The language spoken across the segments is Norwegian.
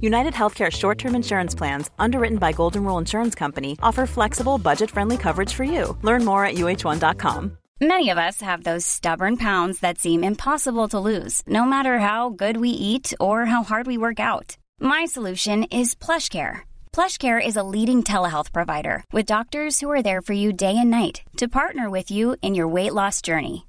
United Healthcare short term insurance plans, underwritten by Golden Rule Insurance Company, offer flexible, budget friendly coverage for you. Learn more at uh1.com. Many of us have those stubborn pounds that seem impossible to lose, no matter how good we eat or how hard we work out. My solution is PlushCare. PlushCare is a leading telehealth provider with doctors who are there for you day and night to partner with you in your weight loss journey.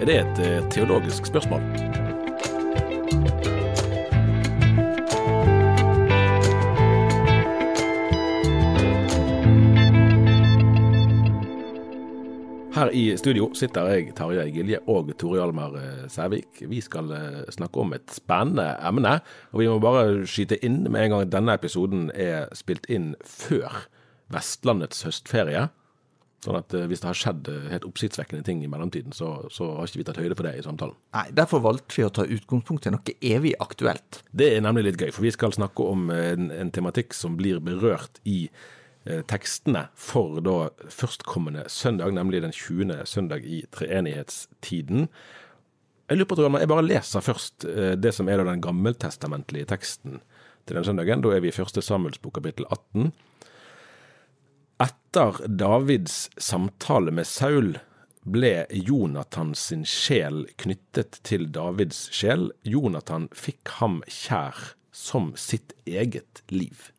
er det et eh, teologisk spørsmål? Her i studio sitter jeg, Tarjei Gilje og Tore Hjalmar eh, Sævik. Vi skal eh, snakke om et spennende emne. Og vi må bare skyte inn med en gang denne episoden er spilt inn før Vestlandets høstferie. Sånn at eh, hvis det har skjedd helt oppsiktsvekkende ting i mellomtiden, så, så har ikke vi tatt høyde for det i samtalen. Nei, Derfor valgte vi å ta utgangspunkt i noe evig aktuelt. Det er nemlig litt gøy, for vi skal snakke om en, en tematikk som blir berørt i Eh, tekstene for da førstkommende søndag, nemlig den 20. søndag i treenighetstiden. Jeg lurer på, Trond, jeg bare leser først eh, det som er da den gammeltestamentlige teksten til den søndagen. Da er vi i første Samuelsbok kapittel 18. Etter Davids samtale med Saul ble Jonathan sin sjel knyttet til Davids sjel. Jonathan fikk ham kjær som sitt eget liv.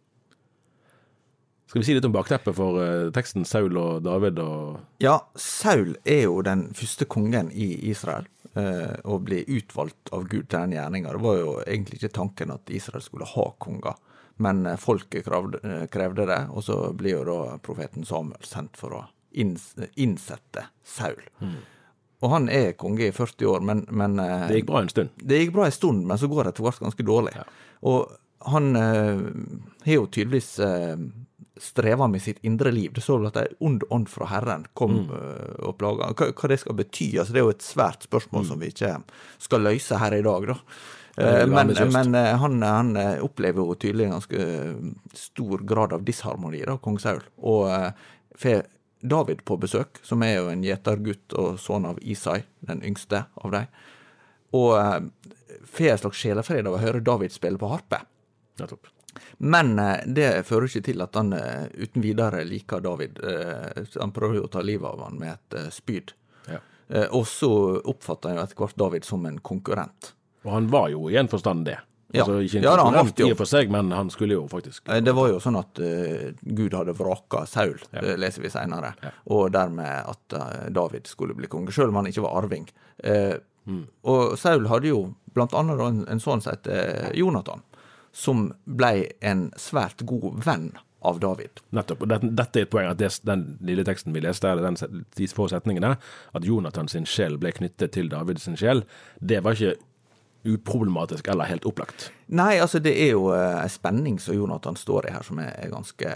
Skal vi si litt om bakteppet for uh, teksten Saul og David og Ja, Saul er jo den første kongen i Israel, uh, og ble utvalgt av Gud til den gjerninga. Det var jo egentlig ikke tanken at Israel skulle ha konger, men uh, folket krevde, krevde, det, og så blir jo da profeten Samuel sendt for å innsette Saul. Mm. Og han er konge i 40 år, men, men Det gikk bra en stund? Det gikk bra en stund, men så går det etter hvert ganske dårlig. Ja. Og han har jo tydeligvis streva med sitt indre liv. Det står vel at ei ond ånd fra Herren kom mm. og plaga hva, hva, det skal bety, altså det er jo et svært spørsmål mm. som vi ikke skal løse her i dag, da. Uh, men, men uh, han, han, opplever jo tydelig en ganske stor grad av disharmoni, da, kong Saul. Og får David på besøk, som er jo en gjetergutt og sønn av Isai, den yngste av dem. Og får en slags sjelefred av å høre David spille på harpe. Nettopp. Men eh, det fører ikke til at han eh, uten videre liker David. Eh, han prøver jo å ta livet av han med et spyd. Ja. Og så oppfatter han jo etter hvert David som en konkurrent. Og han var jo i en forstand det. Ja. Altså, ikke en ja, jo. i og for seg, men han skulle jo faktisk Det var jo sånn at uh, Gud hadde vraka Saul, ja. det leser vi seinere, ja. og dermed at uh, David skulle bli konge, sjøl om han ikke var arving. Uh, mm. Og Saul hadde jo blant annet en, en sånn som heter Jonathan som ble en svært god venn av David. Nettopp. og Dette, dette er et poeng, at det, den lille teksten vi leste, eller den, de få setningene, at Jonathan sin sjel ble knyttet til David sin sjel, det var ikke uproblematisk eller helt opplagt? Nei, altså det er jo uh, en spenning som Jonathan står i her, som er, er ganske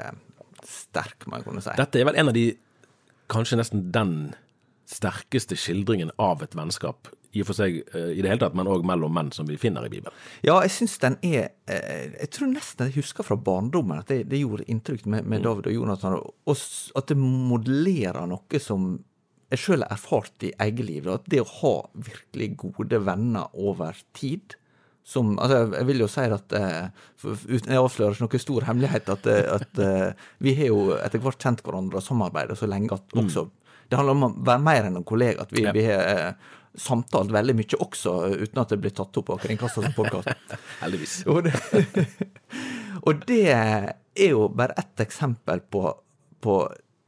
sterk, må jeg kunne si. Dette er vel en av de, kanskje nesten den sterkeste skildringen av et vennskap i og for seg eh, i det hele tatt, men òg mellom menn, som vi finner i Bibelen. Ja, jeg syns den er eh, Jeg tror nesten jeg husker fra barndommen at det, det gjorde inntrykk med, med, mm. David og Jonathan, og at det modellerer noe som jeg sjøl har erfart i eget liv. At det å ha virkelig gode venner over tid som, altså Jeg vil jo si at uh, uten jeg avslører ikke noen stor hemmelighet, at, at uh, vi har jo etter hvert kjent hverandre og samarbeidet så lenge at mm. også Det handler om å være mer enn en kollega. At vi, ja. vi har samtalt veldig mye også, uten at det blir tatt opp av kringkastet som podkast. Heldigvis. Og det, og det er jo bare ett eksempel på, på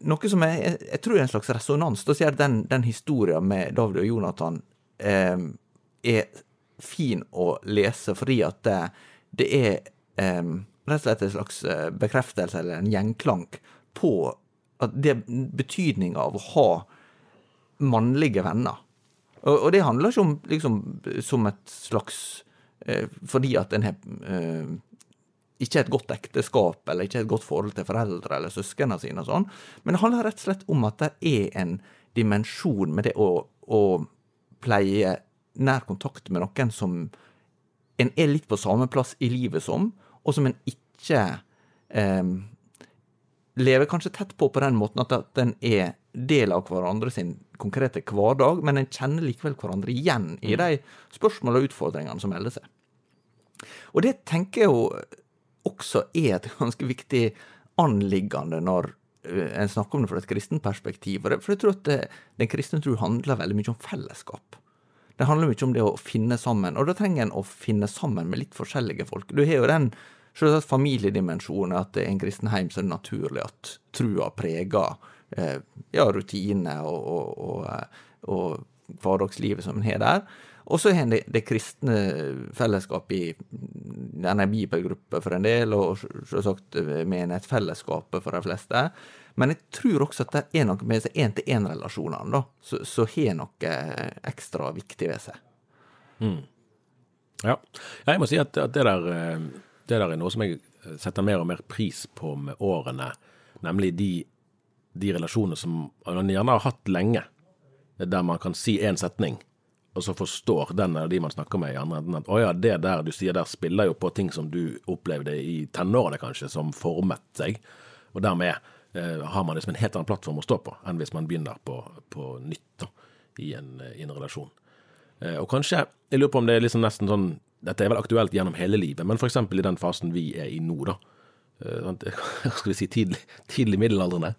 noe som jeg, jeg, tror er en slags resonans. Da sier den, den historien med David og Jonathan eh, er fin å lese, fordi at det, det er eh, rett og slett en slags eh, bekreftelse eller en gjengklank, på at det betydninga av å ha mannlige venner. Og, og, det handler ikke om liksom som et slags eh, Fordi at en har eh, ikke et godt ekteskap eller ikke et godt forhold til foreldre eller søsknene sine, og sånn, men det handler rett og slett om at det er en dimensjon med det å, å pleie nær kontakt med noen som en er litt på samme plass i livet som, og som en ikke eh, lever kanskje tett på på den måten at, at en er del av hverandre sin konkrete hverdag, men en kjenner likevel hverandre igjen i de spørsmål og utfordringene som melder seg. Og det tenker jeg jo også er et ganske viktig anliggende når eh, en snakker om det fra et kristent perspektiv. For jeg tror at den kristne tro handler veldig mye om fellesskap. Det handler mye om det å finne sammen, og da trenger en å finne sammen med litt forskjellige folk. Du har jo den selvsagt familiedimensjonen, at det er en kristen heim så er det naturlig at trua preger eh, ja, rutiner og, og, og, eh, og hverdagslivet som en har der. Og så har en det, kristne fellesskapet i denne bibelgruppa for en del, og selvsagt menighetsfellesskapet for de fleste. Men jeg tror også at det er noe med seg én-til-én-relasjonene, da, som har noe ekstra viktig ved seg. Mm. Ja. Jeg må si at, at det, der, eh, det, der, er noe som jeg setter mer og mer pris på med årene. Nemlig de, de relasjonene som man gjerne har hatt lenge, der man kan si én setning og så forstår den eller de man snakker med i andre enden at å ja, det der du sier der spiller jo på ting som du opplevde i tenårene kanskje, som formet seg. Og dermed eh, har man liksom en helt annen plattform å stå på enn hvis man begynner på, på nytt da, i, en, i, en, relasjon. Eh, og kanskje, jeg lurer på om det er liksom nesten sånn Dette er vel aktuelt gjennom hele livet, men f.eks. i den fasen vi er i nå, da. Eh, skal vi si tidlig, tidlig middelaldrende.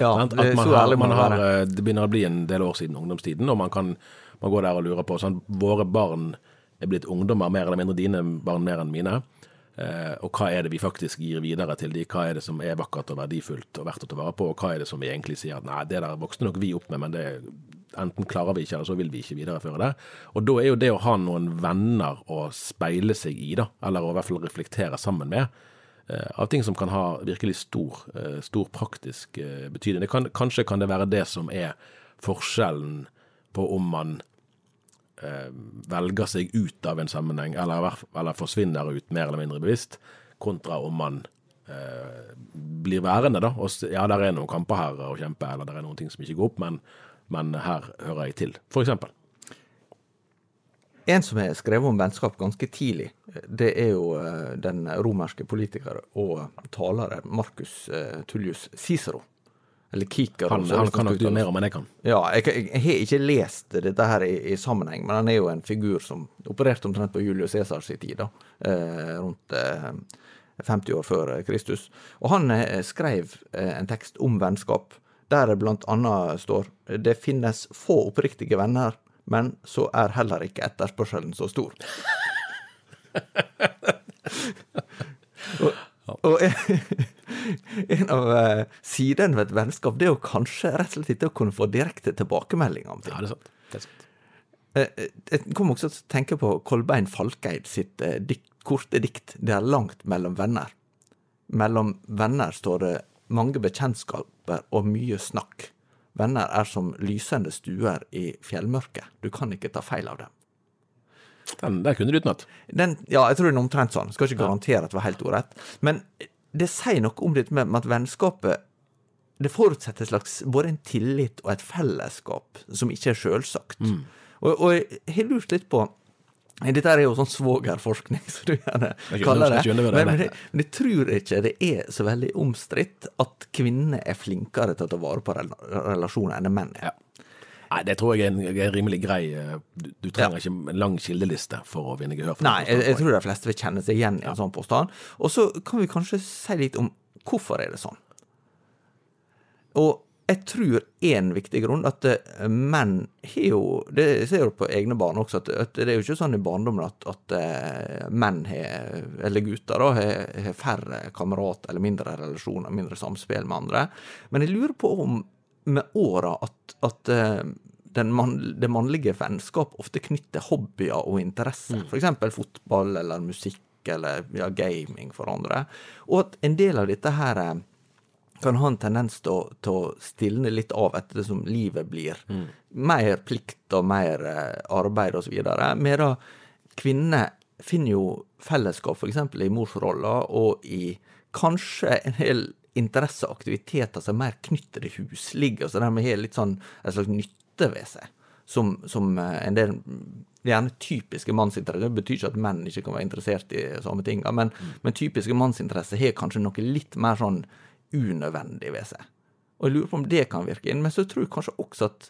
ja, at man har, man har, eh, det begynner å bli en del år siden ungdomstiden, og man kan man går der og lurer på. Sånn, våre barn er blitt ungdommer, mer eller mindre dine barn mer enn mine. Eh, og hva er det vi faktisk gir videre til de? Hva er det som er vakkert og verdifullt og verdt å ta vare på? Og hva er det som vi egentlig sier at nei, det der vokste nok vi opp med, men det enten klarer vi ikke, eller så vil vi ikke videreføre det. Og da er jo det å ha noen venner å speile seg i, da, eller å i hvert fall reflektere sammen med, eh, av ting som kan ha virkelig stor, eh, stor praktisk betydning. Kan, kanskje kan det være det som er forskjellen på om man eh, velger seg ut av en sammenheng, eller, eller, forsvinner ut mer eller mindre bevisst, kontra om man eh, blir værende, da. Og, ja, der er noen kamper her å kjempe, eller det er noen ting som ikke går opp, men, men her hører jeg til, for eksempel. En som har skrevet om vennskap ganske tidlig, det er jo eh, den romerske politikeren og taleren Marcus eh, Tullius Cicero. Eller Kikar. Han, han kan nok du mer om enn jeg kan. Ja, jeg, jeg, jeg, har ikke lest dette her i, i, sammenheng, men han er jo en figur som opererte omtrent på Julius Cæsars tid, da, eh, rundt eh, 50 år før Kristus. Og han eh, skrev eh, en tekst om vennskap, der det blant annet står det finnes få oppriktige venner, men så er heller ikke etterspørselen så stor. og, og en av uh, sidene ved et vennskap det er jo kanskje rett og slett ikke å kunne få direkte tilbakemeldinger om ting. Ja, det er sant. Det er sant. Uh, jeg kom også til å tenke på Kolbein Falkeid sitt dikt, korte dikt 'Det er langt mellom venner'. Mellom venner står det mange bekjentskaper og mye snakk. Venner er som lysende stuer i fjellmørket. Du kan ikke ta feil av dem. Den der kunne du utenat. Ja, jeg tror den er omtrent sånn. Skal ikke garantere at det var helt ordrett. Men det sier noe om dette med at vennskapet det forutsetter slags både en tillit og et fellesskap som ikke er sjølsagt. Mm. Og, og, jeg har lurt litt på dette er jo sånn svogerforskning, som du gjerne kaller det. Men, men, jeg, men, jeg tror ikke det er så veldig omstridt at kvinner er flinkere til å ta vare på relasjoner enn menn er. Ja. Nei, det tror jeg er en, er rimelig grei eh, Du, du trenger ja. ikke en lang kildeliste for å vinne gehør. Nei, jeg, jeg, tror de fleste vil kjenne seg igjen i en sånn påstand. Og så kan vi kanskje si litt om hvorfor er det sånn. Og jeg tror én viktig grunn at eh, menn har jo Det ser jo på egne barn også, at, at, det er jo ikke sånn i barndommen at, at uh, menn har, eller gutter, da, har, har færre kamerater eller mindre relasjoner, mindre samspill med andre. Men jeg lurer på om med åra at, at man, det mannlige vennskap ofte knytter hobbyer og interesser, mm. f.eks. fotball eller musikk eller ja, gaming for andre, og at en del av dette her kan ha en tendens til å, til å stilne litt av etter det som livet blir. Mm. Mer plikt og mer eh, arbeid osv. Medan kvinner finner jo fellesskap f.eks. i morsrolla og i kanskje en hel interesse og aktiviteter som er mer knyttet til husligget, så dermed har litt sånn en slags nytte ved seg. Som, som eh, en del gjerne typiske mannsinteresser. Det betyr ikke at menn ikke kan være interessert i samme ting, men, mm. men typiske mannsinteresser har kanskje noe litt mer sånn unødvendig ved seg. Og jeg lurer på om det kan virke inn. Men så tror jeg kanskje også at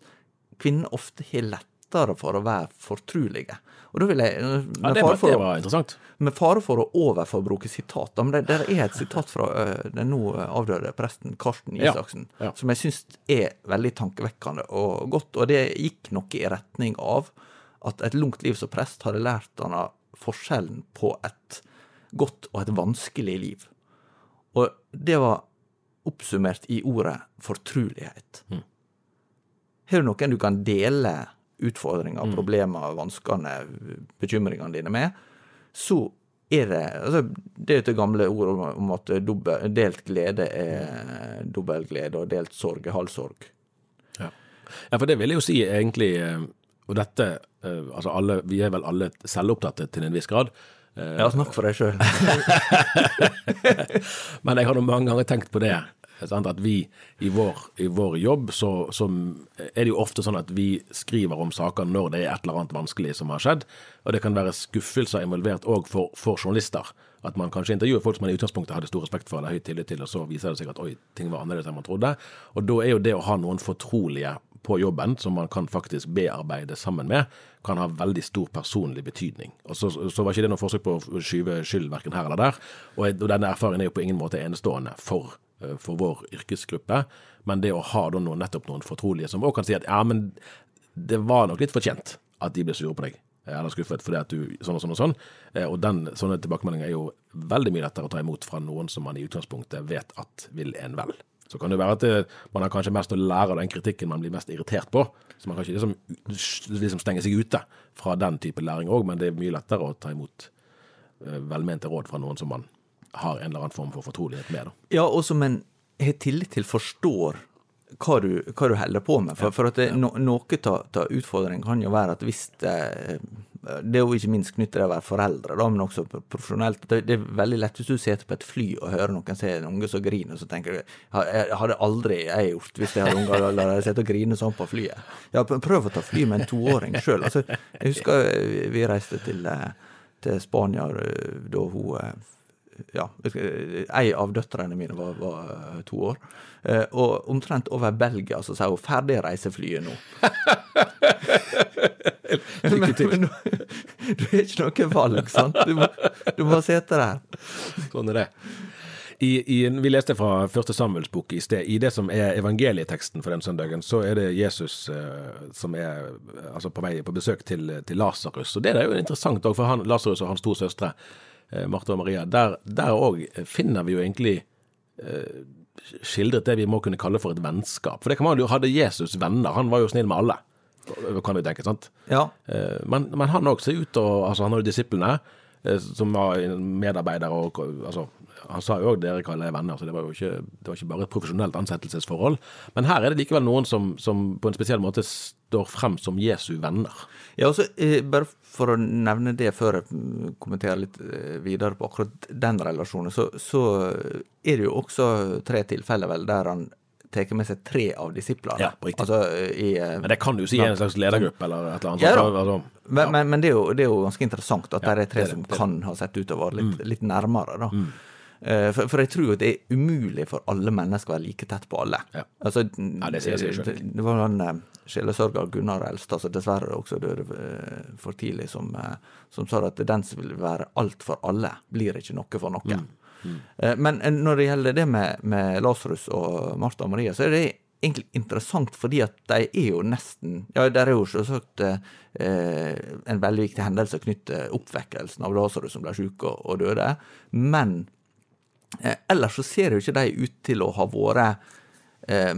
kvinner ofte har lettere for å være fortrulige. Og da vil jeg ja, det, for, det var interessant. Med fare for å overforbruke sitater, men det, det, er et sitat fra uh, den nå avdøde presten Karsten Isaksen ja, ja. som jeg syns er veldig tankevekkende og godt. Og det gikk noe i retning av at et langt liv som prest hadde lært han forskjellen på et godt og et vanskelig liv. Og det var oppsummert i ordet fortrulighet. Mm. Har du noen du kan dele utfordringer, mm. problemer, vanskene, bekymringene dine med, så er det altså, Det er jo det gamle ordet om, at delt glede er dobbel glede, og delt sorg er halv sorg. Ja. ja, for det vil jeg jo si egentlig eh, Og dette eh, Altså alle, vi er vel alle selvopptatte til en viss grad. Ja, snakk for deg sjøl. Men jeg har nå mange ganger tenkt på det at vi i vår, i vår jobb, så, så, er det jo ofte sånn at vi skriver om saker når det er et eller annet vanskelig som har skjedd. Og det kan være skuffelser involvert òg for, for, journalister. At man kanskje intervjuer folk som man i utgangspunktet hadde stor respekt for eller høy tillit til, og så viser det seg at oi, ting var annerledes enn man trodde. Og da er jo det å ha noen fortrolige på jobben som man kan faktisk bearbeide sammen med, kan ha veldig stor personlig betydning. Og så, så var ikke det noe forsøk på å skyve skyld verken her eller der. Og, og denne erfaringen er jo på ingen måte enestående for Eh, for vår yrkesgruppe. Men det å ha noen, nettopp noen fortrolige som òg kan si at ja, men det var nok litt fortjent at de ble sure på deg, eller skuffet fordi at du sånn og sånn og sånn. Eh, og den sånne tilbakemeldinger er jo veldig mye lettere å ta imot fra noen som man i utgangspunktet vet at vil en vel. Så kan det være at det, man har kanskje mest å lære av den kritikken man blir mest irritert på. Så man kan ikke liksom, liksom stenge seg ute fra den type læring òg, men det er mye lettere å ta imot eh, velmente råd fra noen som man har en eller annen form for fortrolighet med. Da. Ja, og som en har tillit til forstår hva du, hva du holder på med. For, for at det, no, noe av utfordringen kan jo være at hvis det, det er jo ikke minst knyttet til å være foreldre, da, men også profesjonelt. Det, det, er veldig lett hvis du sitter på et fly og hører noen se en unge som griner, og så tenker du hadde aldri jeg gjort hvis jeg hadde unger, la hadde sittet og grine sånn på flyet. Ja, prøv å ta fly med en toåring sjøl. Altså, jeg husker vi reiste til, til Spania da hun ja, Ei av døtrene mine var, var eh, to år. Eh, og omtrent over Belgia så sa hun 'ferdig reiseflyet nå'. Lykke til. Men, men, du har ikke noe valg, sant? Du må, du må sitte der. Sånn er det. I, i, vi leste fra Første Samuels bok i sted. I det som er evangelieteksten for den søndagen, så er det Jesus eh, som er altså på vei på besøk til, til Lasarus. Og det er jo interessant òg, for Lasarus og hans to søstre Eh, Marte og Maria, der òg finner vi jo egentlig eh, skildret det vi må kunne kalle for et vennskap. For det kan man jo hadde Jesus venner, han var jo snill med alle, kan vi tenke. sant? Ja. Eh, men, men han òg ser ut til altså Han hadde disiplene, som var medarbeidere og altså, Han sa jo òg dere kaller jeg venner, så det var jo ikke, det var ikke bare et profesjonelt ansettelsesforhold. Men her er det likevel noen som, som på en spesiell måte står frem som Jesu venner. Ja, også, bare for å nevne det før jeg kommenterer litt eh, videre på akkurat den relasjonen, så, så er det jo også tre tilfeller vel der han tar med seg tre av disiplene. Ja, på riktig. Altså, i, eh, men det kan du si i en slags ledergruppe eller et eller annet. Ja, altså, ja. Men, men, men det, er jo, det, er jo, ganske interessant at ja, det er tre det, som det, kan ha sett ut til å være litt, mm. litt nærmere. da. Mm. Eh, for, for, jeg tror at det er umulig for alle mennesker å være like tett på alle. Ja, altså, ja det sier seg selv. Det var han sjelesørger Gunnar Elstad, som dessverre også døde eh, for tidlig, som, eh, som sa at den som vil være alt for alle, blir ikke noe for noen. Mm. Mm. Men når det gjelder det med, med Lasarus og Martha og Maria, så er det egentlig interessant, fordi at de er jo nesten Ja, der er jo selvsagt eh, en veldig viktig hendelse knyttet oppvekkelsen av Lasarus som ble syk og, og, døde, men eh, ellers så ser jo ikke de ut til å ha vært eh,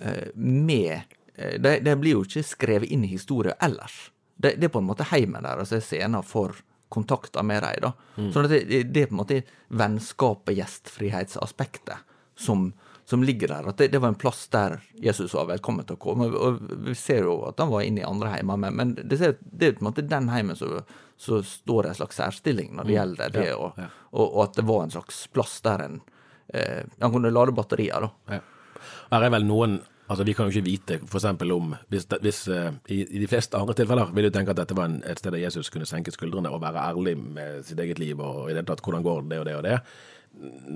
eh med de, de, blir jo ikke skrevet inn i historien ellers. Det, de er på en måte heimen deres er scener for kontakter med dem. da. Mm. Så det, det, er på en måte vennskapet, gjestfrihetsaspektet, som, som ligger der. At det, det, var en plass der Jesus var velkommen til å komme. Og vi ser jo at han var inne i andre heimer, men, men det, det er på en måte den heimen som, som står det en slags særstilling når det mm. gjelder det, ja, ja. Og, og, at det var en slags plass der en eh, Han kunne lade batterier, da. Ja. Her er vel noen Altså, Vi kan jo ikke vite f.eks. om hvis, hvis uh, i, i, de fleste andre tilfeller vil du tenke at dette var en, et sted der Jesus kunne senke skuldrene og være ærlig med sitt eget liv og i det tatt hvordan går det og det og det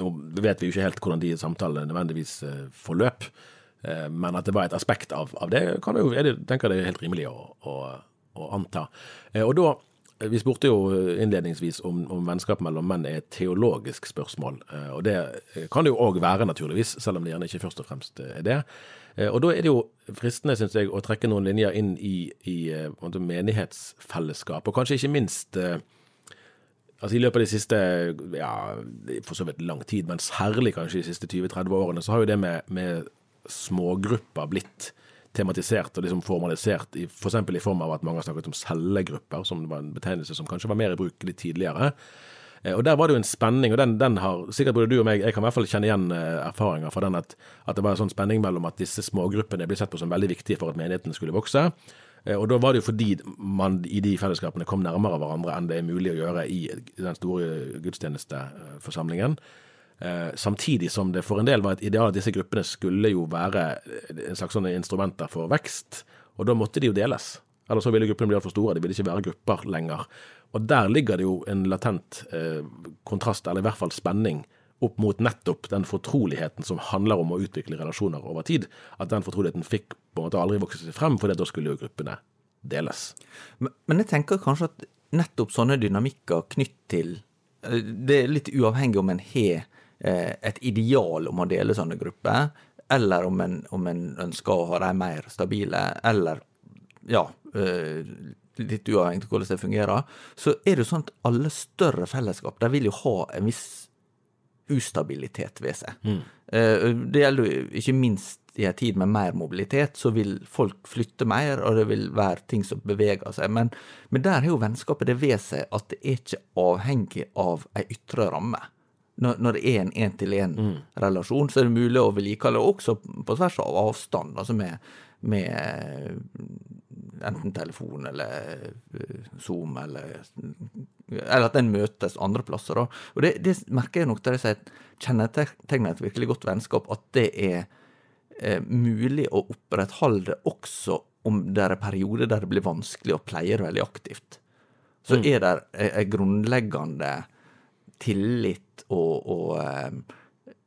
nå vet vi jo ikke helt hvordan de samtalene nødvendigvis eh, forløp, eh, men at det var et aspekt av, av det, kan jo, jeg tenker det er helt rimelig å, å, å anta. Eh, og da, Vi spurte jo innledningsvis om, om vennskap mellom menn er et teologisk spørsmål. Og det kan det jo òg være, naturligvis, selv om det gjerne ikke først og fremst er det. Og da er det jo fristende, syns jeg, å trekke noen linjer inn i, i menighetsfellesskap, og kanskje ikke minst Altså I løpet av de siste ja, for så vidt lang tid, men særlig kanskje de siste 20-30 årene, så har jo det med, med smågrupper blitt tematisert og liksom formalisert, f.eks. For i form av at mange har snakket om cellegrupper, som var en betegnelse som kanskje var mer i bruk litt tidligere. Eh, og Der var det jo en spenning, og den, den, har sikkert både du og meg Jeg kan i hvert fall kjenne igjen eh, erfaringer fra den at, at det var en sånn spenning mellom at disse smågruppene ble sett på som veldig viktige for at menigheten skulle vokse, Eh, og da var det jo fordi man i de fellesskapene kom nærmere hverandre enn det er mulig å gjøre i den store gudstjenesteforsamlingen. Eh, samtidig som det for en del var et ideal at disse gruppene skulle jo være en slags sånne instrumenter for vekst, og da måtte de jo deles. Eller så ville gruppene bli altfor store, de ville ikke være grupper lenger. Og der ligger det jo en latent eh, kontrast, eller i hvert fall spenning, opp mot nettopp den fortroligheten som handler om å utvikle relasjoner over tid. At den fortroligheten fikk på en måte aldri vokse seg frem, for da skulle jo gruppene deles. Men, men, jeg tenker kanskje at nettopp sånne dynamikker knytt til eh, Det er litt uavhengig om en har eh, et ideal om å dele sånne grupper, eller om en, om en ønsker å ha de mer stabile, eller ja, eh, litt uavhengig av hvordan det fungerer, så er det jo sånn at alle større fellesskap de vil jo ha en viss ustabilitet ved seg. Mm. Det gjelder jo ikke minst i en tid med mer mobilitet, så vil folk flytte mer, og det vil være ting som beveger seg. Men, men der har jo vennskapet det ved seg at det er ikke avhengig av ei ytre ramme. Når, når, det er en én-til-én-relasjon, mm. så er det mulig å vedlikeholde også på tvers av avstand, altså med, med enten telefon eller eh, Zoom, eller, eller at en møtes andre plasser. Og det, det merker jeg nok der jeg sier kjennetegner et virkelig godt vennskap, at det er eh, mulig å opprettholde også om det er perioder der det blir vanskelig å pleie det veldig aktivt. Så mm. er det en grunnleggende tillit og, og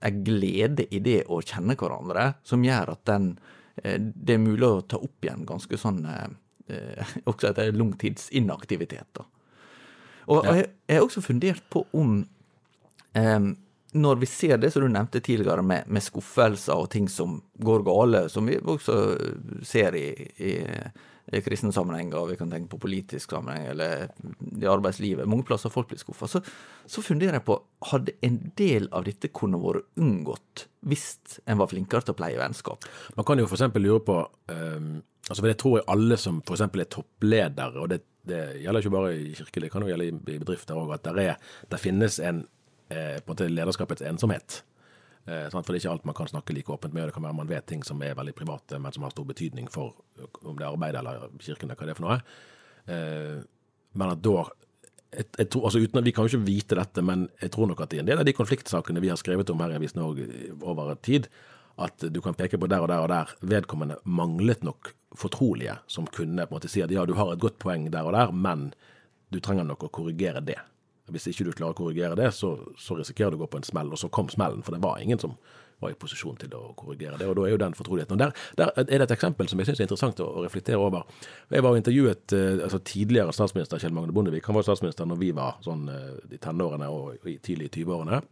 en glede i det å kjenne hverandre, som gjør at den, eh, det er mulig å ta opp igjen ganske sånn eh, eh Også etter langtidsinaktivitet. tids Og, og jeg har også fundert på om eh, når vi ser det som du nevnte tidligere, med, med, skuffelser og ting som går gale, som vi også ser i, i, i kristne sammenhenger, vi kan tenke på politisk sammenheng eller i arbeidslivet, mange plasser folk blir skuffa, så, så, funderer jeg på hadde en del av dette kunne vært unngått hvis en var flinkere til å pleie vennskap? Man kan jo f.eks. lure på um, altså for Det tror jeg alle som f.eks. er toppledere, og det, det, gjelder ikke bare i kirke, det kan jo gjelde i bedrifter òg, at der finnes en eh, på en måte lederskapets ensomhet. Eh, for det er ikke alt man kan snakke like åpent med. Det kan være man vet ting som er veldig private, men som har stor betydning for om det er arbeidet eller kirken eller hva det er for noe. Eh, men at da jeg, jeg tror, altså uten Vi kan jo ikke vite dette, men jeg tror nok at i en del av de konfliktsakene vi har skrevet om her i Avisen Norge over tid, at du kan peke på der og der og der vedkommende manglet nok fortrolige som kunne på en måte si at ja, du har et godt poeng der og der, men du trenger nok å korrigere det. Hvis ikke du klarer å korrigere det, så, så, risikerer du å gå på en smell. Og så kom smellen, for det var ingen som var i posisjon til å korrigere det. Og da er jo den fortroligheten. Der, der er det et eksempel som jeg syns er interessant å, reflektere over. Jeg var og intervjuet uh, altså tidligere statsminister Kjell Magne Bondevik. Han var statsminister når vi var sånn uh, i tenårene og, tidlig i 20-årene.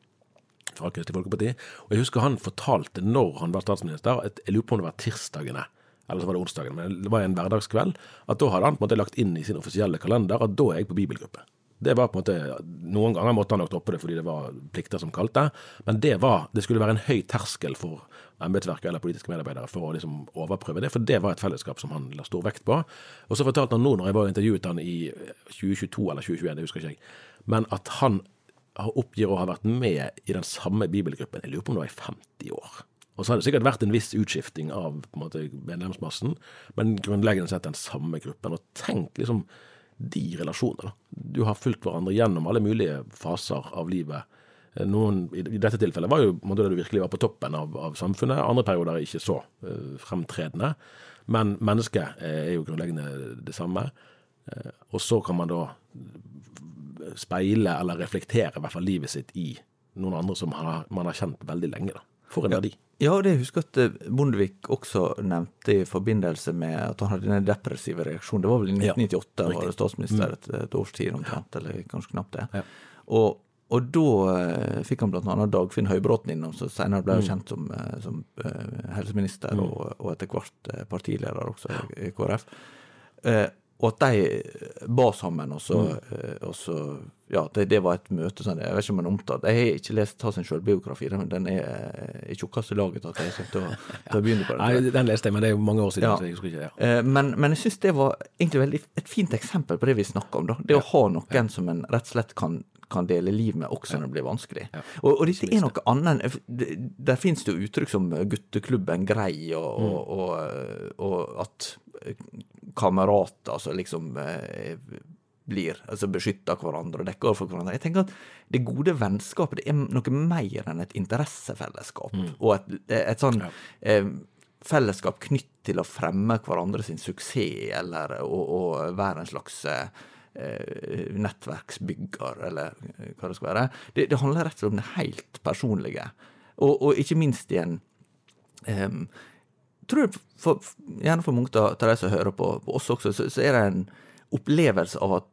fra Kristelig Folkeparti. Og jeg husker han fortalte når han var statsminister, at jeg lurer på om det var tirsdagene, eller så var det onsdagen, men det var en hverdagskveld, at da hadde han på en måte lagt inn i sin offisielle kalender at da er jeg på bibelgruppe. Det var på en måte, Noen ganger måtte han nok droppe det fordi det var plikter som kalte, men det, var, det skulle være en høy terskel for embetsverket eller politiske medarbeidere for å liksom overprøve det, for det var et fellesskap som han la stor vekt på. Og så fortalte han nå, når jeg var intervjuet han i 2022 eller 2021, det husker ikke jeg, men at han oppgir å ha vært med i den samme bibelgruppen, jeg lurer på om det var i 50 år. Og så har det sikkert vært en viss utskifting av på en måte, medlemsmassen, men grunnleggende sett den samme gruppen. Og tenk liksom de relasjonene. Du har fulgt hverandre gjennom alle mulige faser av livet. Noen, I dette tilfellet var jo måte, da du virkelig var på toppen av, av samfunnet. Andre perioder er ikke så uh, fremtredende. Men mennesket uh, er jo grunnleggende det samme. Uh, og så kan man da speile eller reflektere i hvert fall livet sitt i noen andre som har, man har kjent veldig lenge. da. For en verdi. Ja, det husker jeg at eh, Bondevik også nevnte i forbindelse med at han hadde den depressive reaksjonen. Det var vel i 1998, ja, var statsminister mm. et, et års tid omtrent, eller kanskje knapt det. Ja. Og, og, da uh, fikk han bl.a. Dagfinn Høybråten innom, som senere ble mm. kjent som, uh, som helseminister mm. og, og, etter hvert partileder også i KrF. Og at de ba sammen, og så, mm. og så ja, det, det, var et møte sånn, Jeg vet ikke om den er omtalt. Jeg har ikke lest sin selvbiografi, men den er i tjukkeste laget at jeg har sett til å begynne på den. Nei, Den leste jeg, men det er jo mange år siden. Ja. så jeg husker ikke, ja. Eh, men, men, jeg syns det var egentlig veldig, et fint eksempel på det vi snakker om. da. Det å ha noen ja. som en rett og slett kan kan dele liv med også når det blir vanskelig. Ja. Og, og, dette er noe annet Der finnes det jo uttrykk som gutteklubben grei, og, mm. og, og at kamerater som liksom eh, blir, altså beskytter hverandre og dekker for hverandre. Jeg tenker at det gode vennskapet det er noe mer enn et interessefellesskap. Mm. Og et, et sånn ja. eh, fellesskap knytt til å fremme hverandre sin suksess, eller å, være en slags eh, nettverksbygger, eller eh, hva det skal være. Det, det, handler rett og slett om det helt personlige. Og, og ikke minst i en eh, tror for, Gjerne for mange av de som hører på, på oss også, så, så er det en opplevelse av at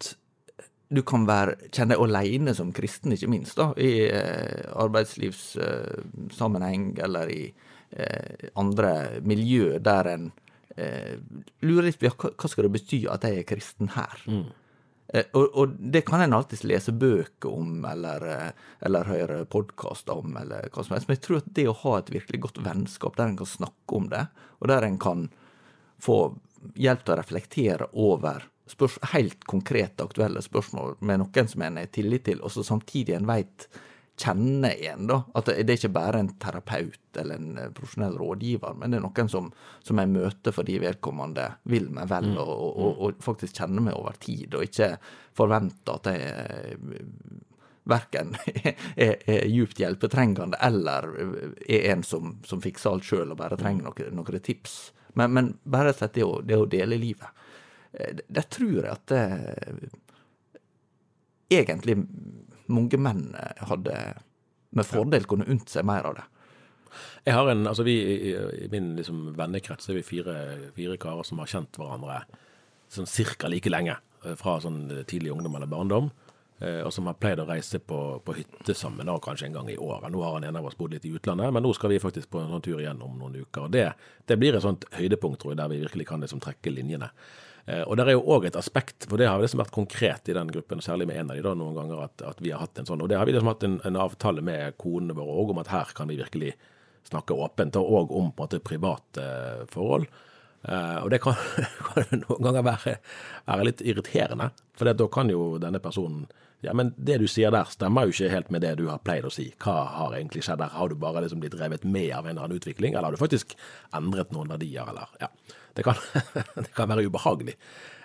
du kan være, kjenne deg alene som kristen, ikke minst, da, i eh, arbeidslivssammenheng eh, eller i eh, andre miljø der en eh, lurer litt på ja, hva skal det bety at jeg er kristen her? Mm. Eh, og, og, det kan en alltids lese bøker om, eller, eh, eller høre podkaster om, eller hva som helst. Men jeg tror at det å ha et virkelig godt vennskap der en kan snakke om det, og der en kan få hjelp til å reflektere over helt konkrete, aktuelle spørsmål med noen som en har tillit til, og så samtidig en veit kjenner en, da. At det, er ikke bare en terapeut eller en eh, profesjonell rådgiver, men det er noen som, som jeg møter fordi vedkommende vil meg vel, mm. og, og, og, faktisk kjenner meg over tid, og ikke forventer at jeg eh, verken er, er djupt hjelpetrengende eller er en som, som fikser alt sjøl og bare trenger noen, noen tips. Men, men bare det å, det å dele livet. det, det tror jeg at det, eh, egentlig mange menn eh, hadde med fordel kunne unnt seg mer av det. Jeg har en, altså vi I, min liksom, vennekrets er vi fire, fire, karer som har kjent hverandre sånn cirka like lenge. Fra sånn tidlig ungdom eller barndom. Og som har pleid å reise på, på hytte sammen da, kanskje en gang i året. Nå har han en av oss bodd litt i utlandet, men nå skal vi faktisk på en sånn tur igjen om noen uker. og Det, det blir et sånt høydepunkt, tror jeg, der vi virkelig kan liksom trekke linjene. Eh, og det er jo òg et aspekt, for det har liksom vært konkret i den gruppen, særlig med en av de da noen ganger, at, at vi har hatt en sånn. Og det har vi liksom hatt en, en avtale med konene våre òg om at her kan vi virkelig snakke åpent, og om på en måte private eh, forhold. Uh, og det kan, kan noen ganger være, være, litt irriterende, for da kan jo denne personen ja, men det du sier der stemmer jo ikke helt med det du har pleid å si. Hva har egentlig skjedd der? Har du bare liksom blitt revet med av en eller annen utvikling, eller har du faktisk endret noen verdier, eller ja. Det kan, det kan være ubehagelig.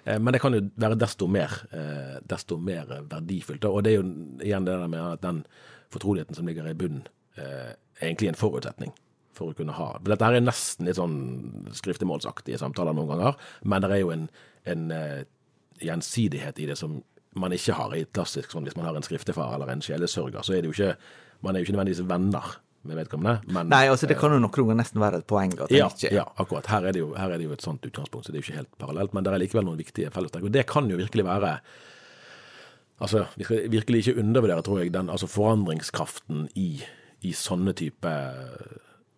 Eh, men det kan jo være desto mer, eh, desto mer verdifullt. Og det er jo igjen det der med at den fortroligheten som ligger i bunnen, er eh, egentlig en forutsetning for å kunne ha Dette her er nesten litt sånn skriftemålsaktige samtaler noen ganger, men det er jo en, en gjensidighet i det som man ikke har i klassisk sånn hvis man har en skriftefar eller en sjelesørger, så er det jo ikke Man er jo ikke nødvendigvis venner med vedkommende. Men, Nei, altså det kan jo nok ganger nesten være et poeng at ja, ikke Ja, akkurat. Her er, det jo, her er det jo et sånt utgangspunkt, så det er jo ikke helt parallelt. Men det er likevel noen viktige fellestrekk. Og det kan jo virkelig være Altså, Vi skal virkelig ikke undervurdere, tror jeg, den altså forandringskraften i, i sånne type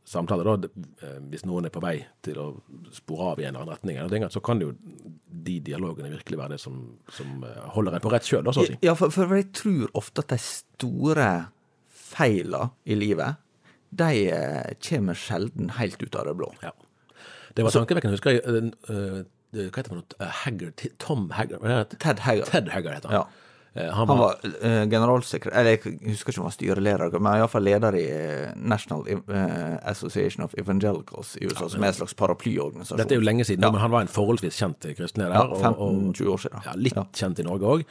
samtaler, da, eh, hvis noen er på vei til å spore av i en eller annen retning, så kan det jo de dialogene virkelig være det som, som eh, holder en på rett kjøl, så å si. Ja, for, for jeg tror ofte at de store feilene i livet, de eh, kommer sjelden helt ut av det blå. Ja. Det var tankevekkende. Husker jeg uh, Hva heter det for noe? Haggard, Tom det? Ted Haggard. Ted Haggard heter han. Ja. Han var, han var generalsekretær Eller jeg husker ikke om han var styreleder, men iallfall leder i National Association of Evangelicals i USA, som er en slags paraplyorganisasjon. Dette er jo lenge siden, ja. men han var en forholdsvis kjent kristen leder. Ja, 15-20 år siden. Ja, litt ja. kjent i Norge òg.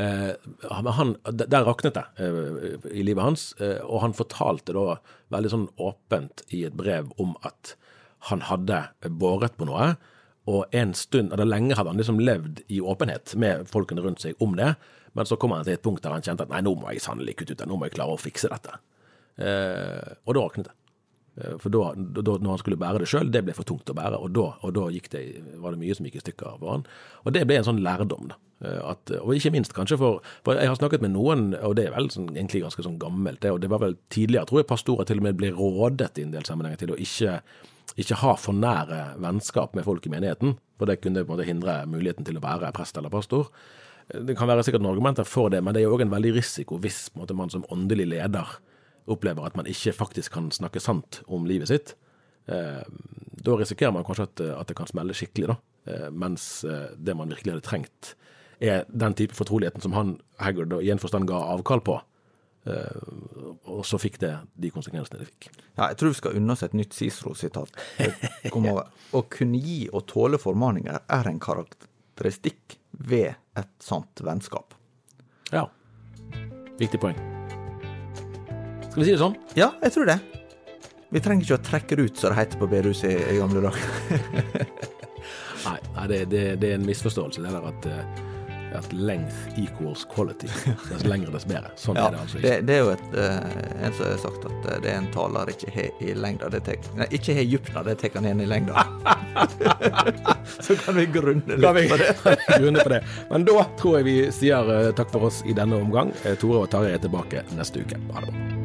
Eh, han, der raknet det eh, i livet hans, eh, og han fortalte da veldig sånn åpent i et brev om at han hadde båret på noe. Og en stund, eller lenge hadde han liksom levd i åpenhet med folkene rundt seg om det. Men så kom han til et punkt der han kjente at nei, nå må jeg sannelig kutte ut det, nå må jeg klare å fikse dette. Eh, og da raknet det. Eh, for da, da, når han skulle bære det sjøl, det ble for tungt å bære, og da, og da det, var det mye som gikk i stykker for han. Og det ble en sånn lærdom, da. Eh, at, og ikke minst kanskje for, for jeg har snakket med noen, og det er vel sånn, egentlig ganske sånn gammelt, det, og det var vel tidligere, tror jeg pastorer til og med ble rådet i en del sammenhenger til å ikke ikke ha for nære vennskap med folk i menigheten, for det kunne på en måte hindre muligheten til å være prest eller pastor. Det kan være sikkert noen argumenter for det, men det er jo òg en veldig risiko hvis måte, man som åndelig leder opplever at man ikke faktisk kan snakke sant om livet sitt. Eh, da risikerer man kanskje at, at, det kan smelle skikkelig, da. Eh, mens eh, det man virkelig hadde trengt, er den type fortroligheten som han Haggard i en forstand ga avkall på. Uh, og så fikk det de konsekvensene det fikk. Ja, jeg tror vi skal unne oss et nytt Cicero-sitat. Å kunne gi og tåle formaninger er en karakteristikk ved et sånt vennskap. Ja. Viktig poeng. Skal vi si det sånn? Ja, jeg tror det. Vi trenger ikke å trekke det ut, som det heter på bedehuset i, i gamle dager. nei, nei det, det, det, er en misforståelse, det der at uh, at length equals quality. Dess lengre, dess bedre. Sånn ja, er det altså ikke. Det, det er jo et, uh, en som har sagt at uh, det er en taler ikke har i lengda, det tek, nei, ikke har djupna, det tar han igjen i lengda. Så kan vi grunne litt vi, på det. grunne på det. Men da tror jeg vi sier uh, takk for oss i denne omgang. Tore og Tarjei er tilbake neste uke. Ha det bra.